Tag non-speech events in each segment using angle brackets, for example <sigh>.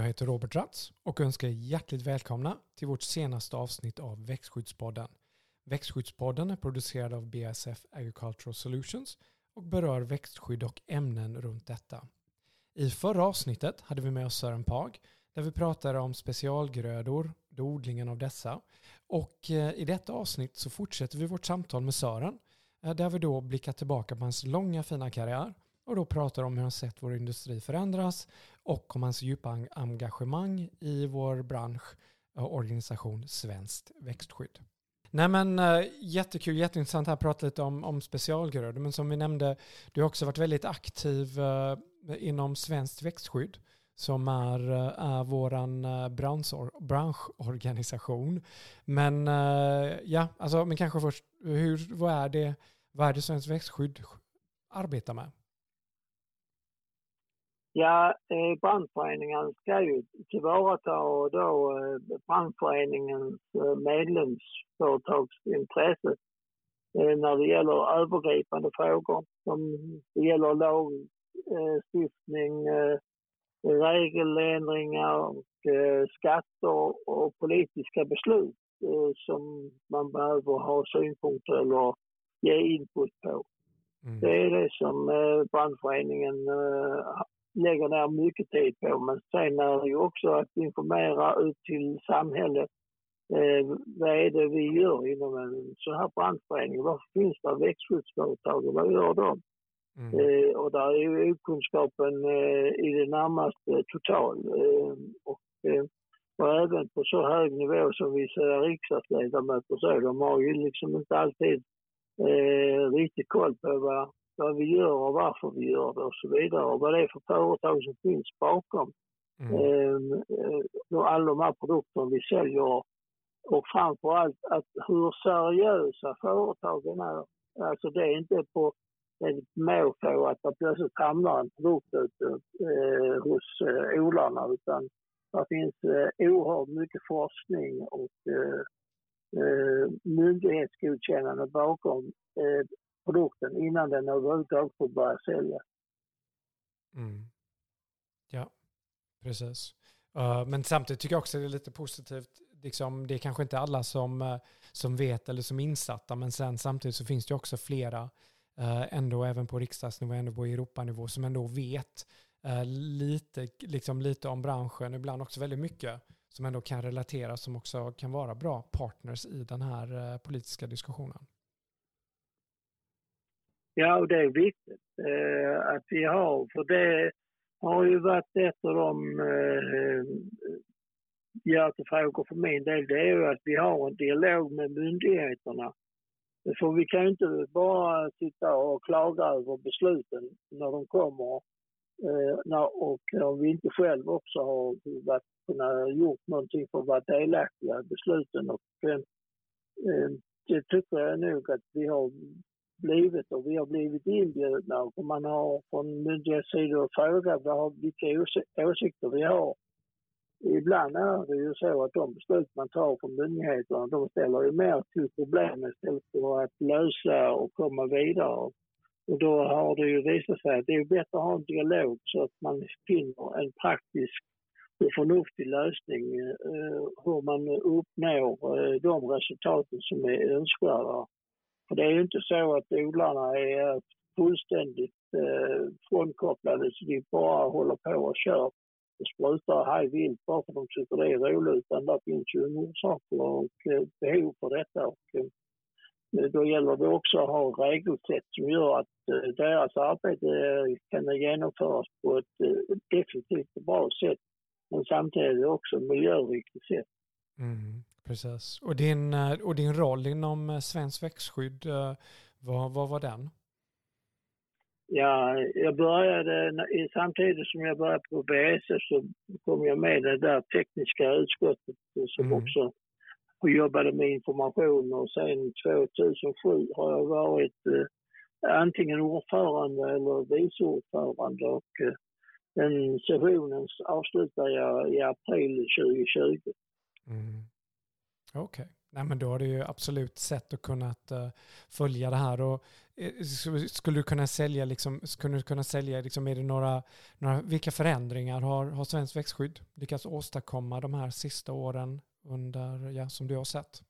Jag heter Robert Ratz och önskar er hjärtligt välkomna till vårt senaste avsnitt av Växtskyddspodden. Växtskyddspodden är producerad av BASF Agricultural Solutions och berör växtskydd och ämnen runt detta. I förra avsnittet hade vi med oss Sören Pag där vi pratade om specialgrödor, odlingen av dessa. Och eh, i detta avsnitt så fortsätter vi vårt samtal med Sören eh, där vi då blickar tillbaka på hans långa fina karriär och då pratar om hur han sett vår industri förändras och om hans djupa engagemang i vår bransch och organisation Svenskt växtskydd. Nej men eh, jättekul, jätteintressant här att prata lite om, om specialgrödor. Men som vi nämnde, du har också varit väldigt aktiv eh, inom Svenskt växtskydd som är, eh, är vår branschor, branschorganisation. Men ja, alltså, men kanske först, hur, vad, är det, vad är det Svenskt växtskydd arbetar med? Ja, eh, brandföreningen ska ju tillvarata då eh, brandföreningens eh, medlemsföretags intresse när det gäller övergripande frågor som det gäller lagstiftning, regeländringar och skatter och politiska beslut som man behöver ha synpunkter eller ge input på. Mm. Det är det som brandföreningen lägger ner mycket tid på. Men sen är det ju också att informera ut till samhället. Eh, vad är det vi gör inom en sån här branschförening? Varför finns det växtskyddsföretag och vad gör de? Mm. Eh, och där är ju okunskapen eh, i det närmaste total. Eh, och, eh, och även på så hög nivå som vissa riksdagsledamöter så, de har ju liksom inte alltid eh, riktigt koll på vad vad vi gör och varför vi gör det och så vidare och vad det är för företag som finns bakom mm. Ehm, eh, alla de här produkterna vi säljer och framförallt att hur seriösa företagen är. Alltså det är inte på ett måfå att det plötsligt hamnar en produkt ute eh, hos eh, odlarna utan det finns eh, oerhört mycket forskning och eh, eh myndighetsgodkännande bakom eh, produkten innan den överhuvudtaget får börja sälja. Mm. Ja, precis. Uh, men samtidigt tycker jag också det är lite positivt. Liksom, det är kanske inte alla som, uh, som vet eller som är insatta, men sen samtidigt så finns det också flera, uh, ändå även på riksdagsnivå, ändå på Europanivå, som ändå vet lite, liksom lite om branschen, ibland också väldigt mycket, som ändå kan relatera, som också kan vara bra partners i den här politiska diskussionen. Ja, och det är viktigt eh, att vi har, för det har ju varit ett av de eh, hjärtefrågor för min del. Det är ju att vi har en dialog med myndigheterna. För vi kan ju inte bara sitta och klaga över besluten när de kommer eh, och om vi inte själv också har varit, kunnat gjort någonting för att vara delaktiga i besluten. Och, eh det tycker jag nog att vi har blivit och vi har blivit inbjudna och man har från myndighetssidor frågat vad, vilka åsikter vi har. Ibland är det ju så att de beslut man tar från myndigheterna de ställer ju mer till problem istället för att lösa och komma vidare. Och då har det ju visat sig att det är bättre att ha en dialog så att man finner en praktisk och förnuftig lösning eh, hur man uppnår eh, de resultaten som är önskvärda. För det är ju inte så att odlarna är fullständigt eh, frånkopplade så de bara håller på och kör och sprutar haj vilt bara för att de tycker det är roligt. Utan det finns ju en orsak och eh, behov för detta. Och, eh, då gäller det också att ha regelsätt som gör att eh, deras arbete eh, kan genomföras på ett eh, effektivt och bra sätt. Men samtidigt också miljöriktigt sätt. Mm. Precis. Och din, eh, och din roll inom eh, Svenskt växtskydd, eh, vad, vad var den? Ja, jag började samtidigt som jag började på BSF så kom jag med i det där tekniska utskottet som mm. också jobbade med information och sen 2007 har jag varit eh, antingen ordförande eller vice ordförande och eh, den sessionen avslutade jag i april 2020. Mm. Okej. Okay. Nej, men då har du ju absolut sett och kunnat uh, eh, följa det här. Och, uh, skulle du kunna sälja, liksom, skulle du kunna sälja liksom, är det några, några, vilka förändringar har, har Svenskt växtskydd lyckats åstadkomma de här sista åren under, ja, som du har sett?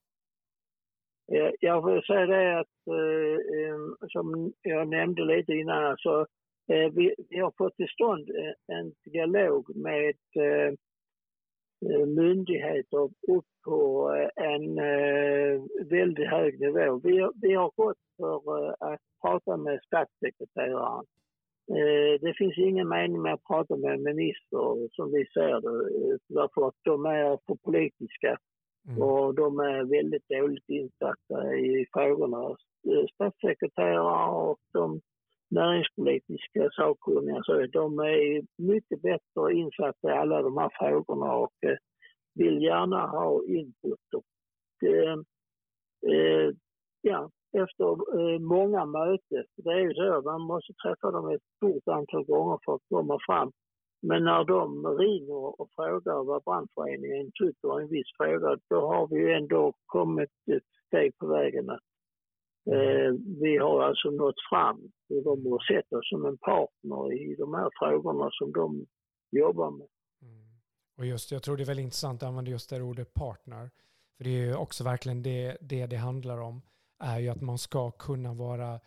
Jag får säga det att, uh, som jag nämnde lite innan, alltså, vi, vi, har fått till stånd en dialog med myndigheter upp på en väldigt hög nivå. Vi, vi har gått för att prata med statssekreteraren. Det finns ingen mening med att prata med en minister som vi ser det, därför att de är för politiska mm. och de är väldigt dåligt insatta i frågorna. Statssekreterare och de näringspolitiska sakkunniga så de är mycket bättre insatta i alla de här frågorna och eh, vill gärna ha input. Och, eh, eh, ja, efter eh, många möten, det är ju så, man måste träffa dem ett stort antal gånger för att komma fram. Men när de ringer och frågar vad branschföreningen tycker om en viss fråga, då har vi ju ändå kommit ett steg på vägen att Eh, vi har alltså nått fram och de har sett oss som en partner i de här frågorna som de jobbar med. Mm. Och just, jag tror det är väldigt intressant att använda just det ordet partner. För det är ju också verkligen det, det det handlar om. Är ju att man ska kunna vara,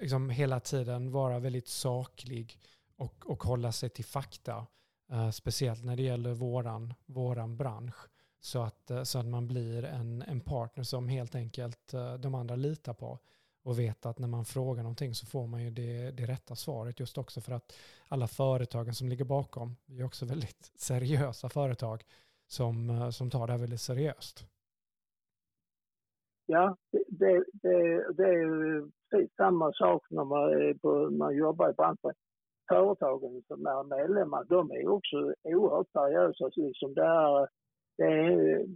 liksom hela tiden vara väldigt saklig och, och hålla sig till fakta. Uh, speciellt när det gäller våran, våran bransch. Så att, eh, så att man blir en, en partner som helt enkelt eh, de andra litar på och vet att när man frågar någonting så får man ju det, det rätta svaret just också för att alla företagen som ligger bakom är också <laughs> väldigt seriösa företag som, eh, som tar det här väldigt seriöst. Ja, det, det, det är ju samma sak när man, på, man jobbar i branschen. Företagen som är medlemmar, de är också oerhört seriösa. Liksom där det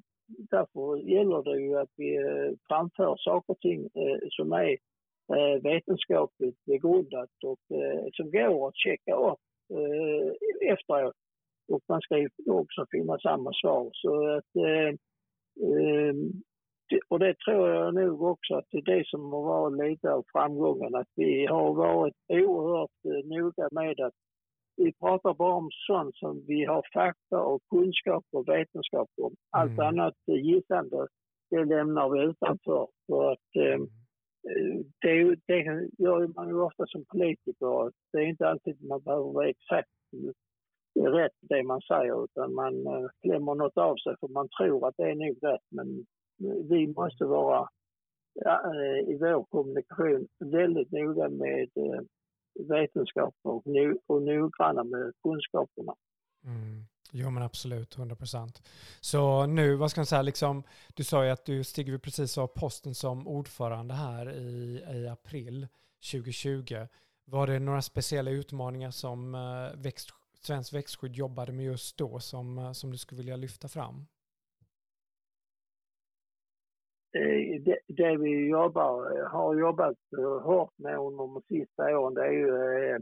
därför gäller det ju att vi eh, framför saker och ting eh, som är eh, vetenskapligt begrundat och som går att checka upp efteråt. Och man ska ju också finna samma svar. Så att, och det tror jag nog också att det är det som har varit lite av framgången. Att vi har varit oerhört noga med att vi pratar bara om sånt som vi har fakta och kunskap och vetenskap om. Allt mm. annat gissande, det lämnar vi utanför. För att, mm. det, det gör man ju ofta som politiker. Det är inte alltid man behöver vara exakt rätt det man säger utan man eh, klämmer något av sig för man tror att det är nog rätt. Men vi måste vara eh, i vår kommunikation väldigt noga med vetenskaper och, no och noggranna med kunskaperna. Mm. Jo men absolut, 100 procent. Så nu, vad ska man säga, liksom, du sa ju att du stiger precis av posten som ordförande här i, i april 2020. Var det några speciella utmaningar som eh, växt, Svenskt växtskydd jobbade med just då som, eh, som du skulle vilja lyfta fram? Eh, det, det vi jobbar, har jobbat hårt med under de sista åren det är ju eh,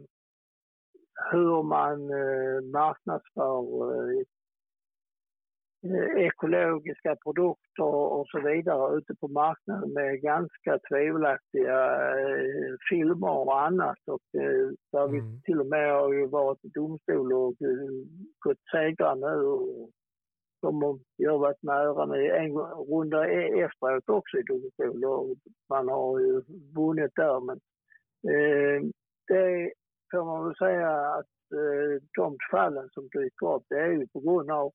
hur man eh, marknadsför ekologiska produkter och så vidare ute på marknaden med ganska tvivelaktiga filmer och annat. Och där vi mm. till och med har varit i domstol och fått segrar nu och som jag varit nära med en runda e-, efteråt också i domstol och man har ju vunnit där. Men eh, det får man väl säga att eh, de fallen som dyker upp det är ju på grund av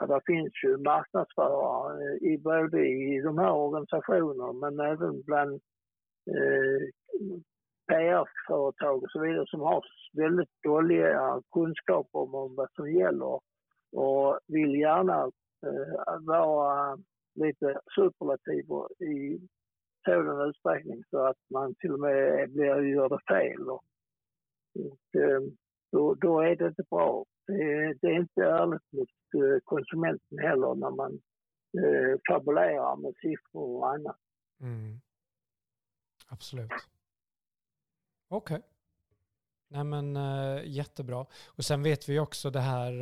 att det finns ju marknadsförare eh, i både i de här organisationerna men även bland eh, PR-företag och så vidare som har väldigt dåliga kunskaper om vad som gäller och vill gärna eh, vara lite superlativ i sådan utsträckning så att man till och med blir, gör det fel. Och, och eh, då, då, är det inte bra. Det, det, är inte ärligt mot eh, konsumenten heller när man eh, fabulerar med siffror och annat. Mm. Absolut. Okej. Okay. Nej men uh, jättebra. Och sen vet vi också det här,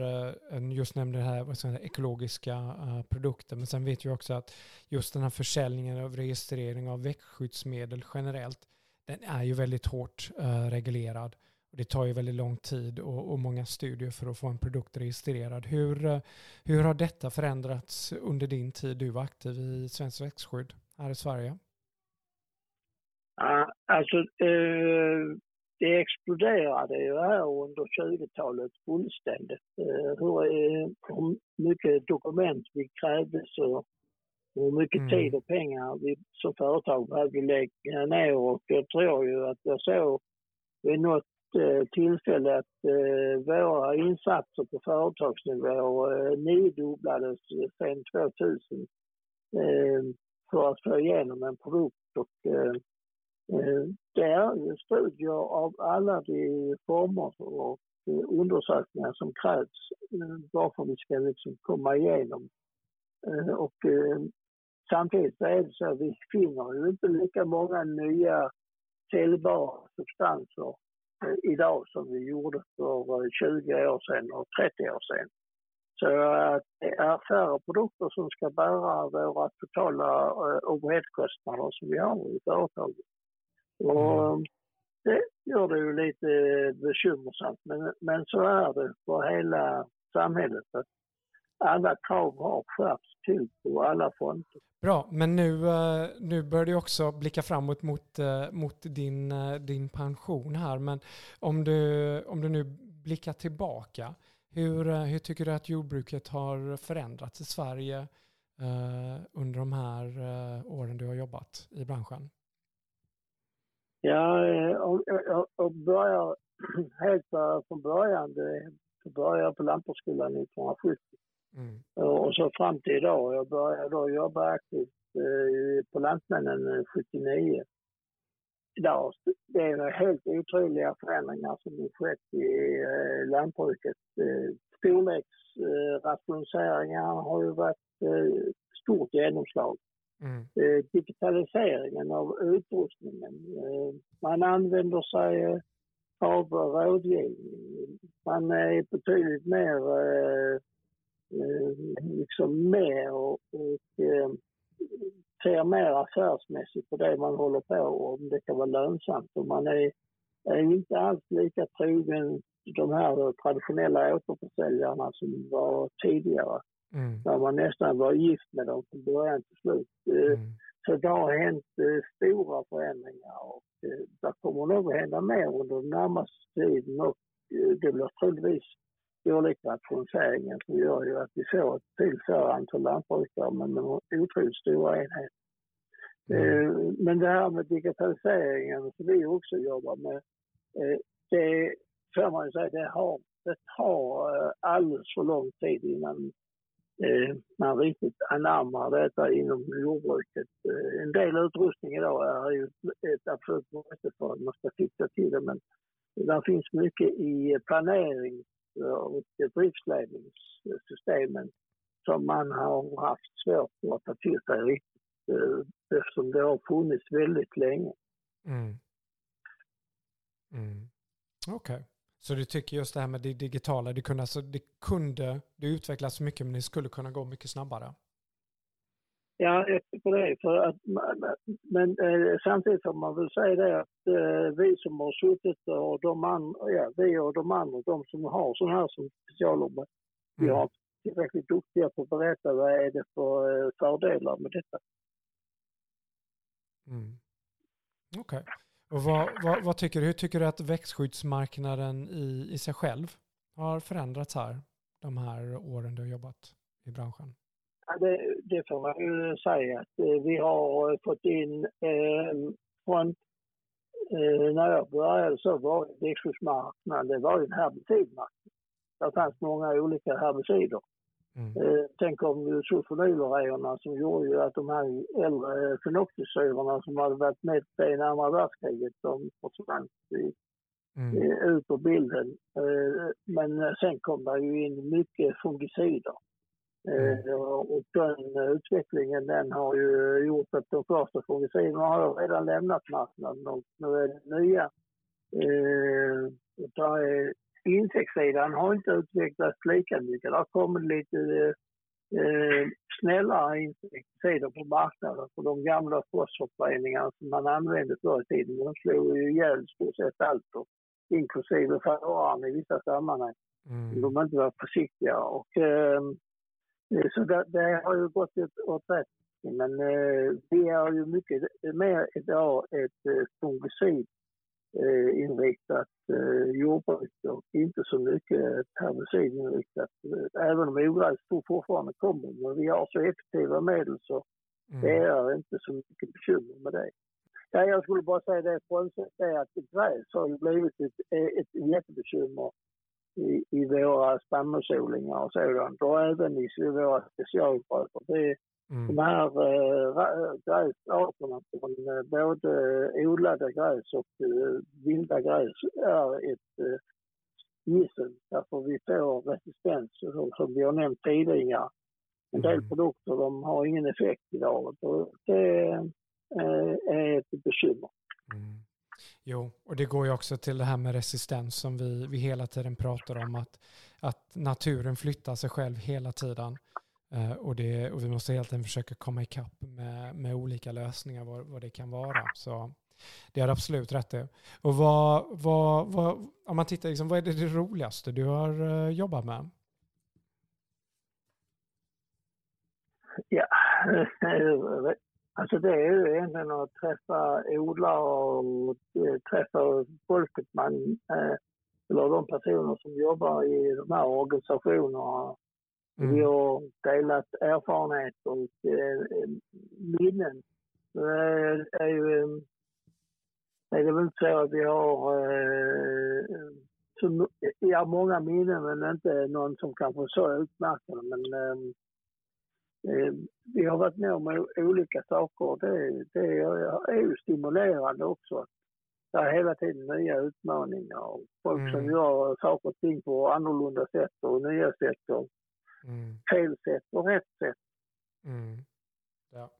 uh, just nämnde det här vad säga, ekologiska eh, uh, produkter, men sen vet vi också att just den här försäljningen av registrering av växtskyddsmedel generellt, den är ju väldigt hårt reglerad. Och det tar ju väldigt lång tid och, och, många studier för att få en produkt registrerad. Hur, hur har detta förändrats under din tid du var aktiv i Svenskt växtskydd här i Sverige? Alltså, det exploderade ju här under 20-talet fullständigt. Eh, hur, eh, hur mycket dokument vi krävde och hur mycket mm. tid och pengar vi som företag behövde lägga ner och jag tror ju att jag såg vid något eh, tillfälle att våra insatser på företagsnivå eh, niodubblades sen 2000 eh, för att få igenom en produkt och Eh, det är studier av alla de former och eh, undersökningar som krävs eh, bara för att vi ska liksom komma igenom. Och samtidigt är det så att vi finner ju inte lika många nya säljbara substanser idag som vi gjorde för 20 år sedan och 30 år sedan. Så det är färre produkter som ska bära våra totala overheadkostnader som vi har i företaget. Och mm. det gör det ju lite bekymmersamt. Men, men så är det för hela samhället. Att alla krav har skärpts till på alla fronter. Bra, men nu, eh, nu börjar du också blicka framåt mot, eh, mot din, eh, din pension här. Men om du, om du nu blickar tillbaka, hur, hur tycker du att jordbruket har förändrats i Sverige under de här åren du har jobbat i branschen? Ja, och, och, börjar <clears throat> helt från början. Jag började på lantbruksskolan 1970. Mm. Och så fram till idag. Jag började då jobba aktivt eh, på Lantmännen 79. Idag, det är helt otroliga förändringar som har skett i eh, lantbruket. Eh, storleksrationaliseringar har ju varit stort genomslag. Mm. Eh, digitaliseringen av utrustningen. Eh, man använder sig eh, av rådgivning. Man är betydligt mer, liksom med och, och ser mer affärsmässigt på det man håller på och om det kan vara lönsamt. Och man är, är inte alls lika trogen de här traditionella återförsäljarna som var tidigare. Mm. Där man nästan var gift med dem från början till slut. Eh, mm. Så det har hänt eh, stora förändringar och eh, det kommer nog att hända mer under den närmaste tiden och det blir troligtvis olika rationaliseringen som gör ju att vi får ett till större antal lantbrukare med otroligt stora enheter. Mm. Men det här med digitaliseringen som vi också jobbar med, det får man ju säga, det har, det tar alldeles för lång tid innan Eh, man riktigt anammar detta inom jordbruket. Eh, en del utrustning idag är ju ett absolut måste för att man ska fixa till det men det finns mycket i planerings och driftsledningssystemen som man har haft svårt att ta till sig riktigt eh, eftersom det har funnits väldigt länge. Mm. Mm. Okej. Okay. Så du tycker just det här med det digitala, det kunde, alltså, det kunde det utvecklas mycket men det skulle kunna gå mycket snabbare? Ja, jag tycker det. För att, men eh, samtidigt får man väl säga det att eh, vi som har suttit och de andra, ja, vi och de andra, de som har sådana här som specialjobb, mm. vi har tillräckligt duktiga på att berätta vad är det för eh, fördelar med detta. Mm. Okej. Okay. Och vad, vad, vad, tycker du? Hur tycker du att växtskyddsmarknaden i, i sig själv har förändrats här de här åren du har jobbat i branschen? Ja, det, det får man ju säga att eh, vi har fått in eh, från eh, när jag började så var växtskyddsmarknaden, det var ju en herbicidmarknad. Det fanns många olika herbicider. Mm. Eh, sen kom ju sulfonylureorna som gjorde ju att de här äldre fenoxisyrorna som hade varit med i andra världskriget, de försvann mm. ut ur bilden. Eh, men sen kom det ju in mycket fungicider. Eh, mm. Och den utvecklingen den har ju gjort att de första fungiciderna har redan lämnat marknaden och nu är det nya Eh, insektssidan har inte utvecklats lika mycket. Det har kommit lite eh, snällare insektider på marknaden. För de gamla fosforföreningarna som man använde förr i tiden, de slog ju ihjäl stort sett allt. Och, inklusive faran i vissa sammanhang. Mm. De inte var försiktiga. Och, eh, så det, det, har ju gått åt rätt men eh, vi är ju mycket mer idag ett eh, fungicid eh, inriktat eh, jordbruk och inte så mycket herbicidinriktat. Även om ogräs fortfarande kommer, men vi har så effektiva medel så mm. det är inte så mycket bekymmer med det. Ja, jag skulle bara säga det, frånsett det att gräs har blivit ett, ett jättebekymmer i, i våra spannmålsodlingar och sådant och även i våra specialgrödor. Det, Mm. De här äh, gräsarterna från äh, både odlade gräs och äh, vilda gräs är ett äh, gissel därför vi får resistens som vi har nämnt tidigare. En del mm. produkter de har ingen effekt idag och det är ett bekymmer. Mm. Jo, och det går ju också till det här med resistens som vi, vi hela tiden pratar om, att, att naturen flyttar sig själv hela tiden. Uh, och, det, och vi måste helt enkelt försöka komma ikapp med, med olika lösningar, vad, vad det kan vara. Så det är absolut rätt det. Och vad, vad, vad, om man tittar, liksom, vad är det, det roligaste du har uh, jobbat med? Ja, <laughs> alltså det är ju egentligen att träffa odlare och eh, träffa folket man, eller de personer som jobbar i de här organisationerna Mm. Vi har delat erfarenheter och eh, minnen. Det är ju är det väl inte så att vi har eh, så, ja, många minnen men inte någon som kanske så utmärkande. Men eh, eh, vi har varit med om olika saker det, det är ju stimulerande också. Det är hela tiden nya utmaningar och folk mm. som gör saker och ting på annorlunda sätt och nya sätt. Och, Mm. Fel sätt och rätt sätt. Mm. Ja.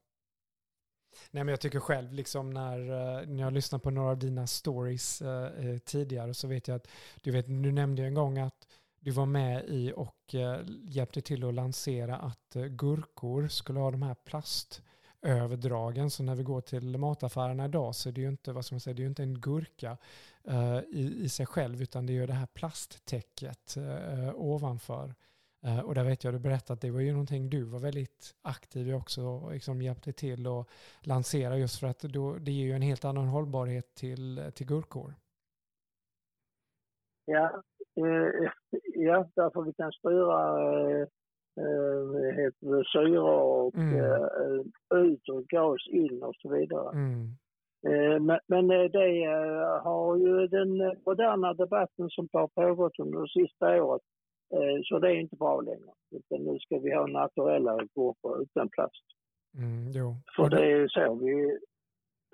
Nej, men jag tycker själv, liksom när, eh, när jag lyssnar på några av dina stories eh, eh, tidigare så vet jag att du, vet, du nämnde en gång att du var med i och eh, hjälpte till att lansera att eh, gurkor skulle ha de här plastöverdragen. Så när vi går till mataffärerna idag så är det ju inte, vad ska man säga, det är inte en gurka eh, i, i sig själv utan det är ju det här plasttäcket ovanför. Eh, och där vet jag du berättade att det var ju någonting du var väldigt aktiv i också och liksom hjälpte till att lansera just för att då, det ger ju en helt annan hållbarhet till, till gurkor. Ja, eh, ja, därför vi kan styra eh, eh, syra och mm. eh, ut och gas in och så vidare. Mm. Eh, men, men det har ju den moderna debatten som har pågått under det sista året Eh, så det är inte bra längre. Utan nu ska vi ha naturella gurkor utan plast. Mm, jo. För det är ju så, vi,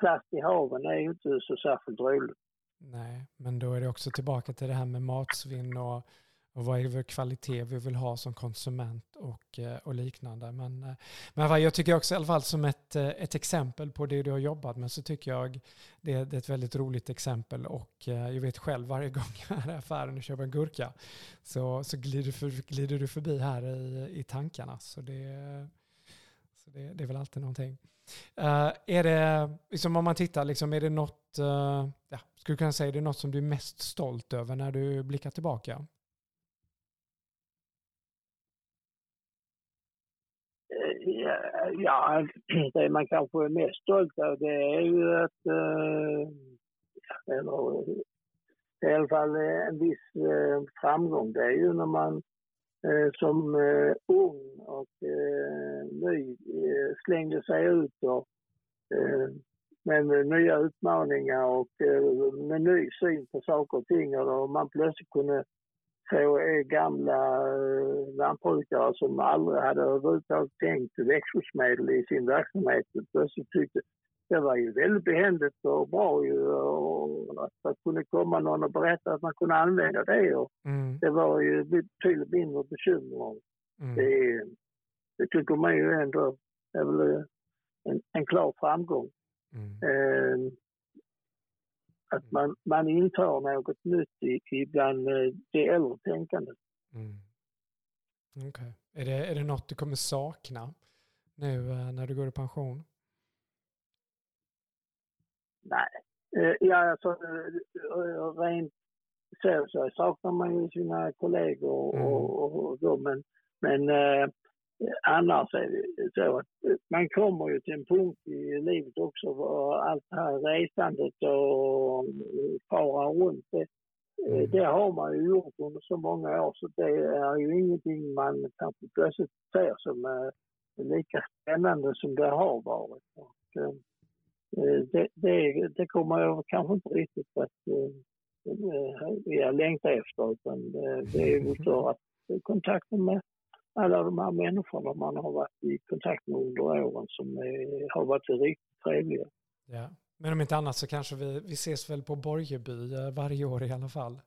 plast i haven är ju inte så särskilt roligt. Nej, men då är det också tillbaka till det här med matsvinn och och vad är det för kvalitet vi vill ha som konsument och, eh, och liknande. Men, eh, men jag tycker också i alla fall som ett, eh, ett exempel på det du har jobbat med så tycker jag det, det är ett väldigt roligt exempel och jag vet själv varje <laughs> gång jag är i affären och köper en gurka så, så glider, för, glider du förbi här i, i tankarna. Så, det, så det, det är väl alltid någonting. Uh, är det, liksom om man tittar, liksom, är det något, uh, ja, skulle kunna säga, är det något som du är mest stolt över när du blickar tillbaka? Eh, ja, <clears throat> det man kanske är mest stolt över det är ju att, eh, eller i alla fall eh, en viss framgång, det är ju när man som ung och ny slängde sig ut och med nya utmaningar och med ny syn på saker och ting. Och man plötsligt kunde få gamla eh, lantbrukare som aldrig hade överhuvudtaget tänkt växtskyddsmedel i sin verksamhet plötsligt tyckte det var ju väldigt behändigt och bra ju och att det kunde komma någon och berätta att man kunde använda det och mm. det var ju betydligt mindre bekymmer. Mm. Det, det tycker man ju ändå är väl en, en klar framgång. Mm. Eh, att man, man inför något nytt i, i bland eh, det äldre tänkandet. Mm. Okej. Okay. Är, det, är det något du kommer sakna nu eh, när du går i pension? Nej, eh, ja, alltså, rent så, så saknar man ju sina kollegor mm. och, och, och så, men, men annars är det så att man kommer ju till en punkt i livet också och allt det här resandet och fara runt. Det, mm. det har man ju gjort under så många år så det är ju ingenting man kanske plötsligt ser som är lika spännande som det har varit. Och, eh, det, det, det kommer jag kanske inte riktigt att eh, jag längtar efter utan det är väl <laughs> för att kontakten med alla de här människorna man har varit i kontakt med under åren som är, har varit riktigt trevliga. Ja. Men om inte annat så kanske vi, vi ses väl på Borgeby eh, varje år i alla fall?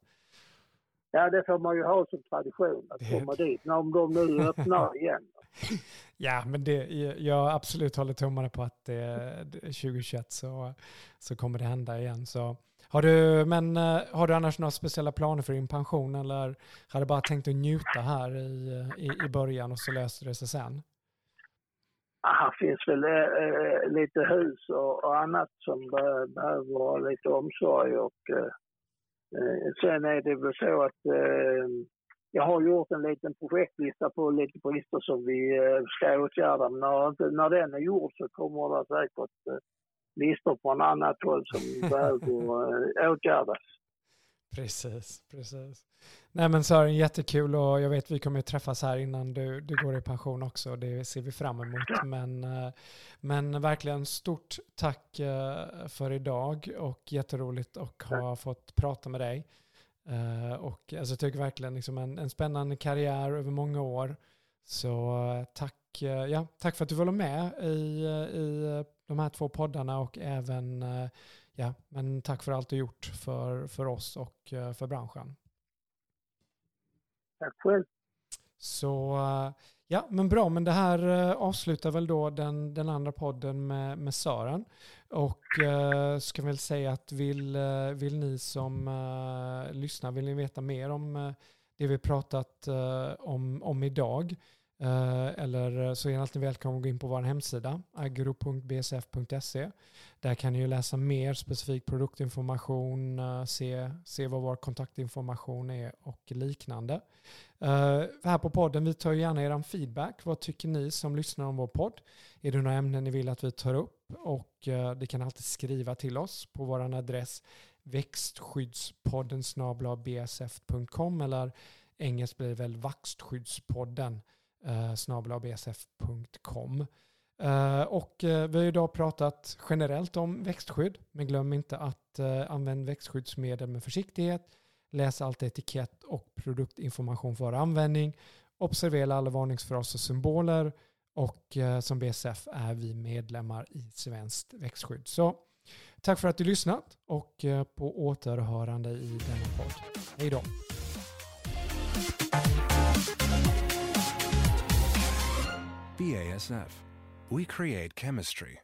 Ja, det får man ju ha som tradition att det... komma dit, om de nu öppnar <laughs> igen. ja, men det, jag absolut håller tummarna på att det, 2021 så, så kommer det hända igen. Så har du, men eh, har du annars några speciella planer för din pension eller har du bara tänkt att njuta här i, i, i början och så löser det sig sen? Här finns väl äh, lite hus och, och, annat som behöver lite omsorg och äh, sen är det väl så att äh, jag har gjort en liten projektlista på lite brister som vi ska åtgärda. Men när, när den är gjord så kommer det säkert listor från annat håll som <laughs> behöver eh, åtgärdas. Precis, precis. Nej men Sören, jättekul och jag vet vi kommer att träffas här innan du, du går i pension också. Det ser vi fram emot. Men, eh, men verkligen stort tack eh, för idag och jätteroligt att ha fått prata med dig. Och alltså, jag tycker verkligen liksom en, en spännande karriär över många år. Så tack, ja, tack för att du var med i, i de här två poddarna och även eh, ja, men tack för allt du gjort för, för oss och eh, för branschen. Tack själv. Så eh, ja, men bra, men det här avslutar väl då den, den andra podden med, med Sören. Och eh, ska väl säga att vill, vill ni som eh, lyssnar, vill ni veta mer om eh, det vi pratat om, om idag Eh, Eh, eller eh, så är ni alltid välkomna att gå in på vår hemsida, agro.bsf.se. Där kan ni ju läsa mer specifik produktinformation, eh, se, se vad vår kontaktinformation är och liknande. Uh, här på podden, vi tar gärna er feedback. Vad tycker ni som lyssnar om vår podd? Är det några ämnen ni vill att vi tar upp? Och uh, det kan alltid skriva till oss på vår adress växtskyddspodden bsf.com eller engelskt blir det väl vaxtskyddspodden Eh, snabelabsf.com eh, och eh, vi har idag pratat generellt om växtskydd, men glöm inte att använda växtskyddsmedel med försiktighet. Läs alltid etikett och produktinformation för användning. Observera alla varningsfraser och symboler. Och som BSF är vi medlemmar i Svenskt växtskydd. Så tack för att du lyssnat och på återhörande i denna podd. Hej då! BASF. We create chemistry.